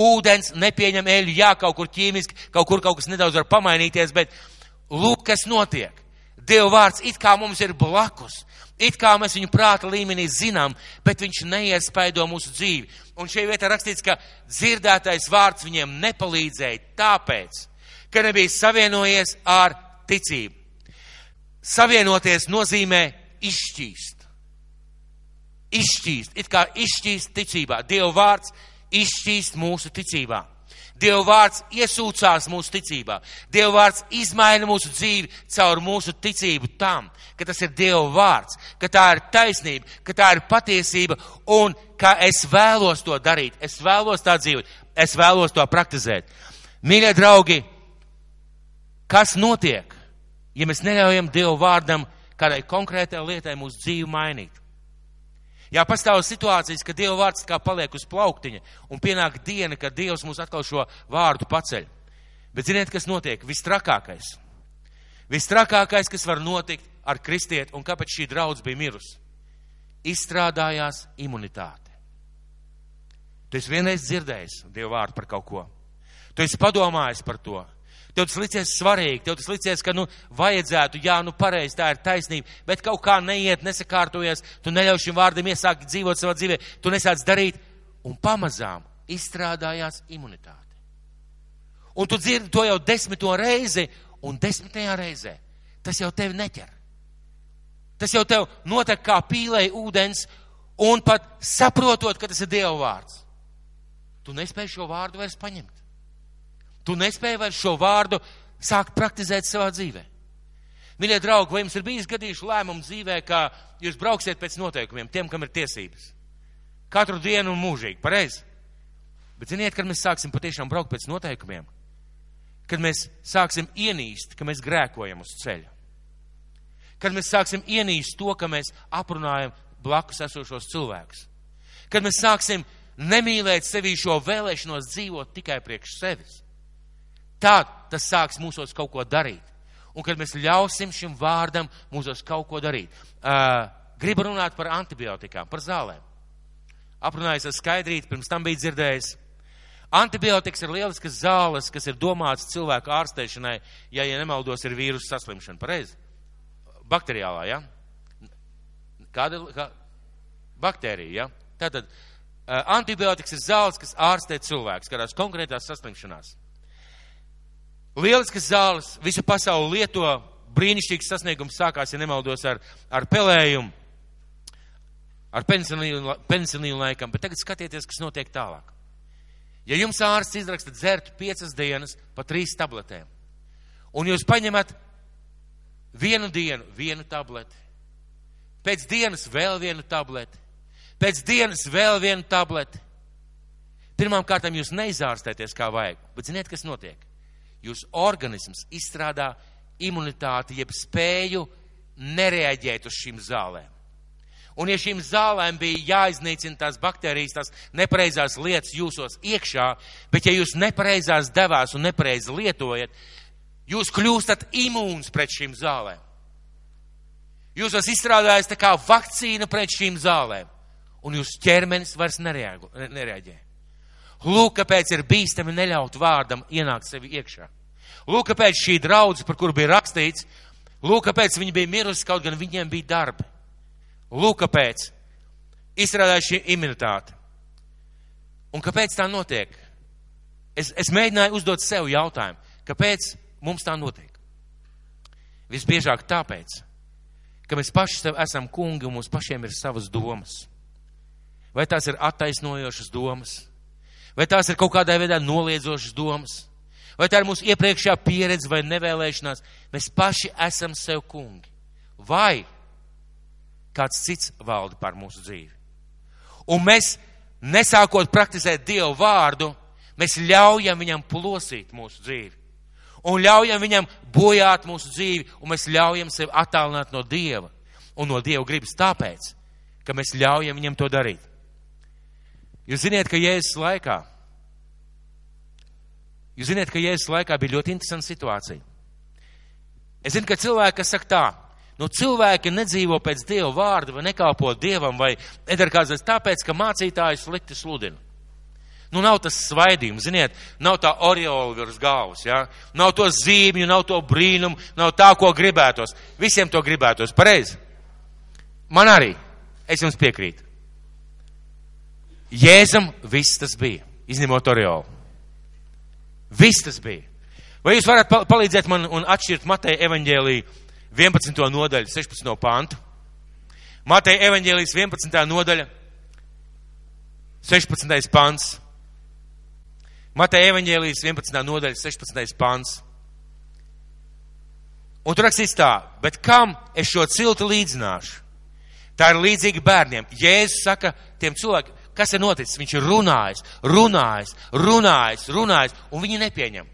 Ūdens nepieņem eļļu, jā, kaut kur ķīmiski, kaut kur kaut kas nedaudz var pamainīties, bet lūk, kas notiek. Dieva vārds it kā mums ir blakus, it kā mēs viņu prāta līmenī zinām, bet viņš neiespaido mūsu dzīvi. Un šajā vietā rakstīts, ka dzirdētais vārds viņiem nepalīdzēja tāpēc, ka nebija savienojies ar ticību. Savienoties nozīmē izšķīst. Izšķīst, it kā izšķīst ticībā. Dieva vārds izšķīst mūsu ticībā. Dieva vārds iesūcās mūsu ticībā. Dieva vārds izmaina mūsu dzīvi caur mūsu ticību tam, ka tas ir Dieva vārds, ka tā ir taisnība, ka tā ir patiesība un ka es vēlos to darīt, es vēlos tā dzīvot, es vēlos to praktizēt. Mīļie draugi, kas notiek, ja mēs neļaujam Dieva vārdam kādai konkrētai lietai mūsu dzīvi mainīt? Jā, pastāv situācijas, ka Dieva vārds kā paliek uz plauktiņa, un pienāk diena, kad Dievs mums atkal šo vārdu paceļ. Bet ziniet, kas notiek? Vistrakākais. Vistrakākais, kas var notikt ar kristieti, un kāpēc šī draudz bija mirusi? Izstrādājās imunitāte. Tu esi vienreiz dzirdējis Dieva vārdu par kaut ko. Tu esi padomājis par to. Tev tas licies svarīgi, tev tas licies, ka, nu, vajadzētu, jā, nu, pareizi, tā ir taisnība, bet kaut kā neiet, nesakārtojas, tu neļauj šim vārdam iesākt dzīvot savā dzīvē, tu nesāc darīt, un pamazām izstrādājās imunitāte. Un tu dzirdi to jau desmito reizi, un desmitajā reizē tas jau tevi neķer. Tas jau tev notek kā pīlēji ūdens, un pat saprotot, ka tas ir Dieva vārds. Tu nespēji šo vārdu vairs paņemt. Tu nespēji vairs šo vārdu sākt praktizēt savā dzīvē. Mīļie draugi, vai jums ir bijis gadījuši lēmumu dzīvē, ka jūs brauksiet pēc noteikumiem, tiem, kam ir tiesības? Katru dienu un mūžīgi, pareizi? Bet ziniet, kad mēs sāksim patiešām braukt pēc noteikumiem, kad mēs sāksim ienīst, ka mēs grēkojam uz ceļa, kad mēs sāksim ienīst to, ka mēs aprunājam blakus esošos cilvēkus, kad mēs sāksim nemīlēt sevī šo vēlēšanos dzīvot tikai priekš sevis, tad tas sāks mūsos kaut ko darīt un kad mēs ļausim šim vārdam mūsos kaut ko darīt. Uh, gribu runāt par antibiotikām, par zālēm. Aprunājos ar skaidrīti, pirms tam bija dzirdējis. Antibiotikas ir lieliskas zāles, kas ir domāts cilvēku ārstēšanai, ja, ja nemaldos, ir vīrusu saslimšana. Pareizi? Bakteriālā, ja? Kāda kā, baktērija, ja? Tātad uh, antibiotikas ir zāles, kas ārstē cilvēkus kādās konkrētās saslimšanās. Lieliskas zāles, visu pasauli lieto, brīnišķīgs sasniegums sākās, ja nemaldos, ar, ar pelējumu, ar pensilīnu laikam, bet tagad skatieties, kas notiek tālāk. Ja jums ārsts izraksta dzert piecas dienas pa trīs tabletēm, un jūs paņemat vienu dienu vienu tableti, pēc dienas vēl vienu tableti, pēc dienas vēl vienu tableti, pirmām kārtām jūs neizārstēties kā vajag, bet ziniet, kas notiek? Jūsu organisms izstrādā imunitāti, jeb spēju nereaģēt uz šīm zālēm. Un ja šīm zālēm bija jāiznīcina tās baktērijas, tās nepareizās lietas jūsos iekšā, bet ja jūs nepareizās devās un nepareizi lietojat, jūs kļūstat imūns pret šīm zālēm. Jūs esat izstrādājis tā kā vakcīna pret šīm zālēm, un jūsu ķermenis vairs nereaģē. Lūk, kāpēc ir bīstami neļaut vārdam ienākt sevi iekšā. Lūk, kāpēc šī draudze, par kuru bija rakstīts, lūk, kāpēc viņi bija mirusi, kaut gan viņiem bija darbi. Lūk, kāpēc izstrādāja šī imunitāte. Un kāpēc tā notiek? Es, es mēģināju uzdot sev jautājumu, kāpēc mums tā notiek? Visbiežāk tāpēc, ka mēs paši esam kungi un mums pašiem ir savas domas. Vai tās ir attaisnojošas domas? Vai tās ir kaut kādā veidā noliedzošas domas? Vai tā ir mūsu iepriekšējā pieredze vai nevēlēšanās? Mēs paši esam sev kungi. Vai kāds cits valda par mūsu dzīvi? Un mēs, nesākot praktizēt Dievu vārdu, mēs ļaujam viņam plosīt mūsu dzīvi. Un ļaujam viņam bojāt mūsu dzīvi, un mēs ļaujam sevi attālināt no Dieva un no Dieva gribas tāpēc, ka mēs ļaujam viņam to darīt. Jūs ziniet, ka Jēzus laikā, jūs ziniet, ka Jēzus laikā bija ļoti interesanta situācija. Es zinu, ka cilvēki, kas saka tā, nu cilvēki nedzīvo pēc Dieva vārda vai nekalpo Dievam vai nedara kāds tāpēc, ka mācītājs slikti sludina. Nu, nav tas svaidījums, ziniet, nav tā oriola virs galvas, ja? nav to zīmju, nav to brīnumu, nav tā, ko gribētos. Visiem to gribētos, pareizi. Man arī, es jums piekrītu. Jēzum viss tas bija, izņemot Oriolu. Viss tas bija. Vai jūs varat palīdzēt man un atšķirt Mateja evaņģēlī 11. nodaļu, 16. pantu? Mateja evaņģēlīs 11. nodaļa, 16. pants. Mateja evaņģēlīs 11. nodaļa, 16. pants. Un tur rakstīts tā, bet kam es šo ciltu līdzināšu? Tā ir līdzīga bērniem. Jēzus saka tiem cilvēkiem, Kas ir noticis? Viņš ir runājis, runājis, runājis, runājis, un viņi nepieņem.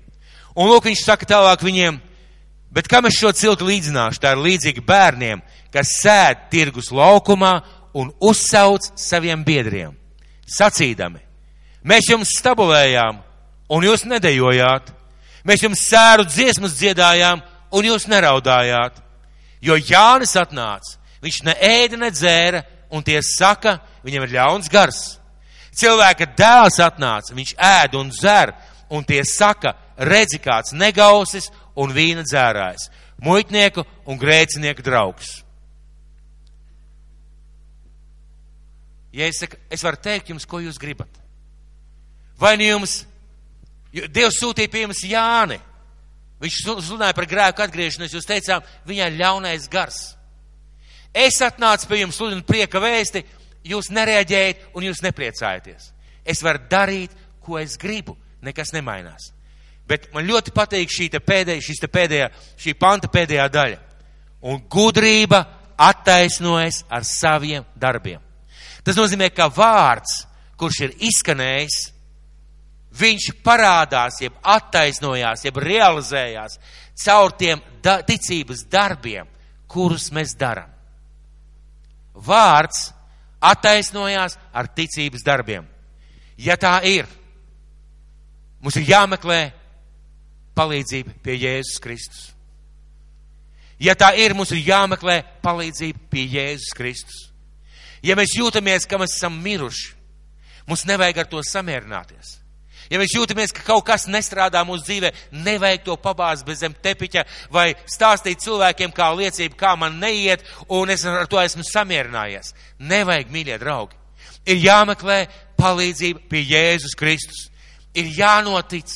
Un lūk, viņš saka tālāk viņiem, bet kam es šo ciltu līdzināšu? Tā ir līdzīga bērniem, kas sēd tirgus laukumā un uzsauc saviem biedriem, sacīdami, mēs jums stabulējām, un jūs nedējojāt, mēs jums sēru dziesmas dziedājām, un jūs neraudājāt, jo Jānis atnāca, viņš ne ēda, ne dzēra, un tie saka, viņam ir ļauns gars. Cilvēka dēls atnāca, viņš ēd un dzer, un tie saka, redzi kāds negausis un vīna dzērājs, muitnieku un grēcinieku draugs. Ja es saku, es varu teikt jums, ko jūs gribat. Vai nu jums, Dievs sūtīja pie jums Jāni, viņš sludināja par grēku atgriešanos, jūs teicām, viņai ļaunais gars. Es atnācu pie jums sludinu prieka vēsti, jūs nereaģējat un jūs nepriecājaties. Es varu darīt, ko es gribu, nekas nemainās. Bet man ļoti patīk šī pēdējā, šis pēdējā, šī panta pēdējā daļa. Un gudrība attaisnojas ar saviem darbiem. Tas nozīmē, ka vārds, kurš ir izskanējis, viņš parādās, jeb attaisnojās, jeb realizējās caur tiem da ticības darbiem, kurus mēs darām. Vārds attaisnojās ar ticības darbiem. Ja tā ir, mums ir jāmeklē palīdzība pie Jēzus Kristus. Ja tā ir, mums ir jāmeklē palīdzība pie Jēzus Kristus. Ja mēs jūtamies, ka mēs esam miruši, mums nevajag ar to samierināties. Ja mēs jūtamies, ka kaut kas nestrādā mūsu dzīvē, nevajag to pabāzt bez zem tepiņa vai stāstīt cilvēkiem kā liecību, kā man neiet, un es ar to esmu samierinājies. Nevajag, mīļie draugi. Ir jāmeklē palīdzība pie Jēzus Kristus. Ir jānotic,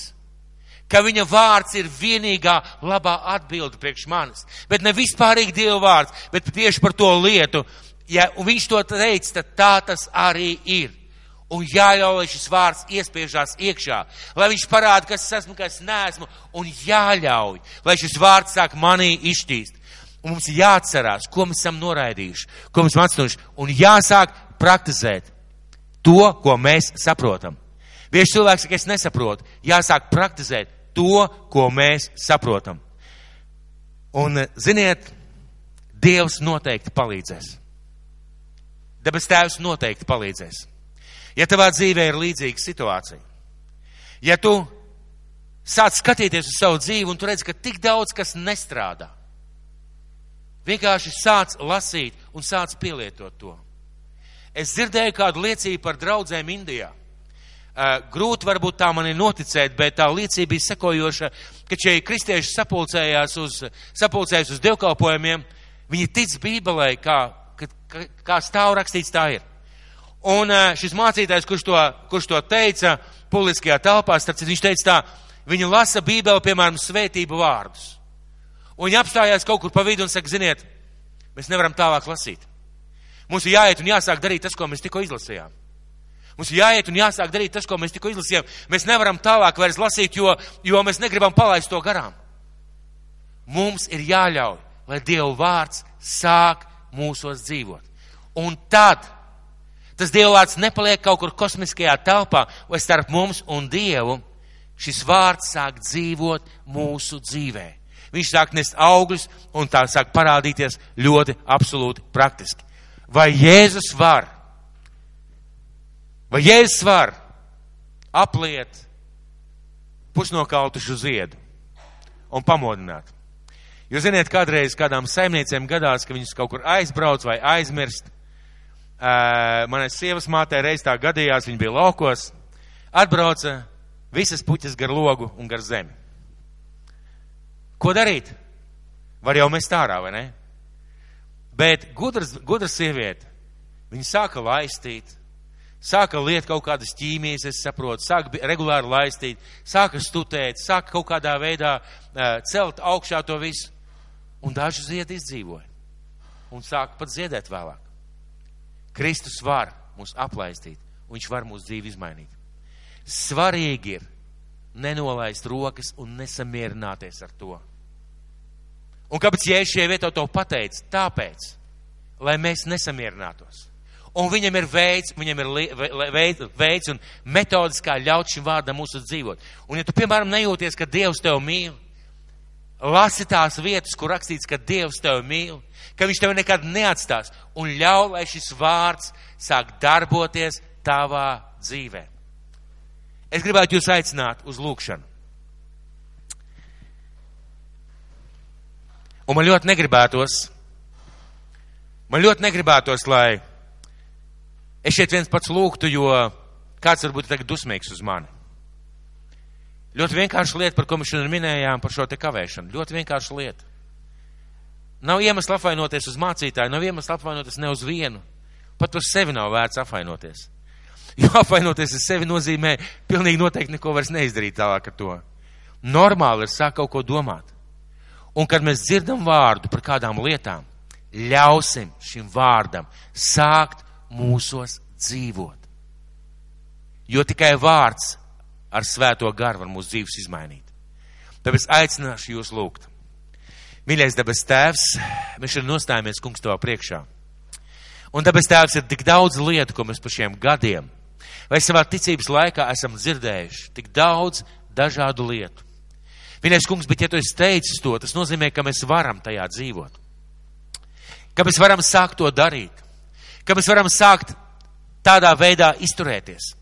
ka viņa vārds ir vienīgā labā atbilde priekš manis. Bet ne vispārīgi Dieva vārds, bet tieši par to lietu. Ja viņš to teica, tad tā tas arī ir un jāļauj, lai šis vārds iespiežās iekšā, lai viņš parāda, kas es esmu, kas es neesmu, un jāļauj, lai šis vārds sāk manī izšķīst. Un mums jāatcerās, ko mēs esam noraidījuši, ko mēs esam atstājuši, un jāsāk praktizēt to, ko mēs saprotam. Bieži cilvēks saka, es nesaprotu, jāsāk praktizēt to, ko mēs saprotam. Un, ziniet, Dievs noteikti palīdzēs. Debes Tēvs noteikti palīdzēs. Ja tavā dzīvē ir līdzīga situācija, ja tu sāc skatīties uz savu dzīvi un tu redz, ka tik daudz kas nestrādā, vienkārši sāc lasīt un sāc pielietot to. Es dzirdēju kādu liecību par draudzēm Indijā. Grūti varbūt tā man ir noticēt, bet tā liecība bija sekojoša, ka šie kristieši sapulcējās uz, sapulcējās uz dievkalpojumiem, viņi tic Bībelē, kā, kā, kā stāv rakstīts tā ir. Un šis mācītājs, kurš to, kurš to teica publiskajā telpā, starp viņš teica tā, viņa lasa Bībeli, piemēram, svētību vārdus. Un viņa apstājās kaut kur pa vidu un saka, ziniet, mēs nevaram tālāk lasīt. Mums ir jāiet un jāsāk darīt tas, ko mēs tikko izlasījām. Mums ir jāiet un jāsāk darīt tas, ko mēs tikko izlasījām. Mēs nevaram tālāk vairs lasīt, jo, jo mēs negribam palaist to garām. Mums ir jāļauj, lai Dieva vārds sāk mūsos dzīvot. Un tad Tas dievvvārds nepaliek kaut kur kosmiskajā telpā vai starp mums un Dievu. Šis vārds sāk dzīvot mūsu dzīvē. Viņš sāk nest augļus un tā sāk parādīties ļoti absolūti praktiski. Vai Jēzus var? Vai Jēzus var apliet pusnokautušu ziedu un pamodināt? Jūs ziniet, kādreiz kādām saimniecēm gadās, ka viņas kaut kur aizbrauc vai aizmirst, manai sievas mātei reiz tā gadījās, viņa bija laukos, atbrauca visas puķas gar logu un gar zemi. Ko darīt? Var jau mest ārā, vai ne? Bet gudras, gudras sieviete, viņa sāka laistīt, sāka liet kaut kādas ķīmijas, es saprotu, sāka regulāri laistīt, sāka stutēt, sāka kaut kādā veidā uh, celt augšā to visu, un daži ziedi izdzīvoja, un sāka pat ziedēt vēlāk. Kristus var mūs aplaistīt, un viņš var mūsu dzīvi izmainīt. Svarīgi ir nenolaist rokas un nesamierināties ar to. Un kāpēc Jēzus šajā vietā to pateica? Tāpēc, lai mēs nesamierinātos. Un viņam ir veids, viņam ir veids, un metodas, kā ļaut šim vārdam mūsu dzīvot. Un ja tu, piemēram, nejūties, ka Dievs tev mīl, lasi tās vietas, kur rakstīts, ka Dievs tevi mīl, ka Viņš tevi nekad neatstās, un ļauj, lai šis vārds sāk darboties tavā dzīvē. Es gribētu jūs aicināt uz lūkšanu. Un man ļoti negribētos, man ļoti negribētos, lai es šeit viens pats lūgtu, jo kāds varbūt tagad dusmīgs uz mani. Ļoti vienkārša lieta, par ko mēs šodien minējām, par šo te kavēšanu. Ļoti vienkārša lieta. Nav iemesla apvainoties uz mācītāju, nav iemesla apvainoties ne uz vienu. Pat uz sevi nav vērts apvainoties. Jo apvainoties uz sevi nozīmē pilnīgi noteikti neko vairs neizdarīt tālāk ar to. Normāli ir sāk kaut ko domāt. Un kad mēs dzirdam vārdu par kādām lietām, ļausim šim vārdam sākt mūsos dzīvot. Jo tikai vārds ar svēto garu var mūsu dzīves izmainīt. Tāpēc aicināšu jūs lūgt. Mīļais debes tēvs, mēs šodien nostājamies kungs tavā priekšā. Un debes tēvs ir tik daudz lietu, ko mēs pa šiem gadiem vai savā ticības laikā esam dzirdējuši. Tik daudz dažādu lietu. Vienais kungs, bet ja tu esi teicis to, tas nozīmē, ka mēs varam tajā dzīvot. Ka mēs varam sākt to darīt. Ka mēs varam sākt tādā veidā izturēties.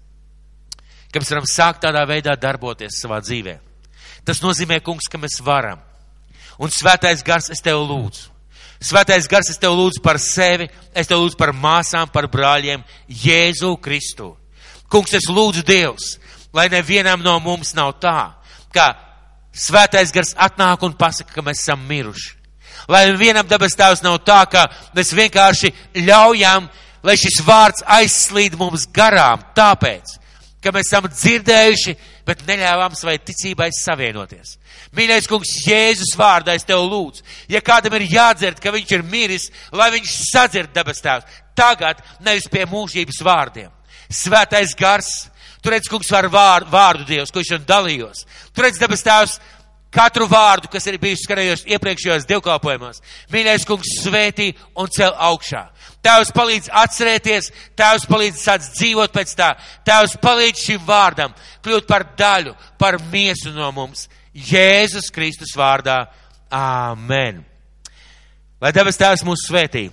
Ka mēs varam sākt tādā veidā darboties savā dzīvē. Tas nozīmē, kungs, ka mēs varam. Un svētais gars, es tev lūdzu. Svētais gars, es tev lūdzu par sevi, es tev lūdzu par māsām, par brāļiem, Jēzu Kristu. Kungs, es lūdzu Dievs, lai nevienam no mums nav tā, ka svētais gars atnāk un pasaka, ka mēs esam miruši. Lai vienam dabas tēvs nav tā, ka mēs vienkārši ļaujam, lai šis vārds aizslīd mums garām, tāpēc, ka mēs esam dzirdējuši, bet neļāvām savai ticībai savienoties. Mīļais kungs, Jēzus vārdā es tev lūdzu, ja kādam ir jādzird, ka viņš ir miris, lai viņš sadzird dabas tēvs, tagad nevis pie mūžības vārdiem. Svētais gars, tur redz, kungs, var vārdu, vārdu Dievs, ko viņš šodien dalījos. Tur redz, dabas tēvs, katru vārdu, kas ir bijis skanējos iepriekšējos dievkalpojumos. Mīļais kungs svētī un cel augšā. Tēvs palīdz atcerēties, Tēvs palīdz sāc dzīvot pēc tā. Tēvs palīdz šim vārdam kļūt par daļu, par miesu no mums. Jēzus Kristus vārdā. Āmen. Lai debes Tēvs mūs svētī.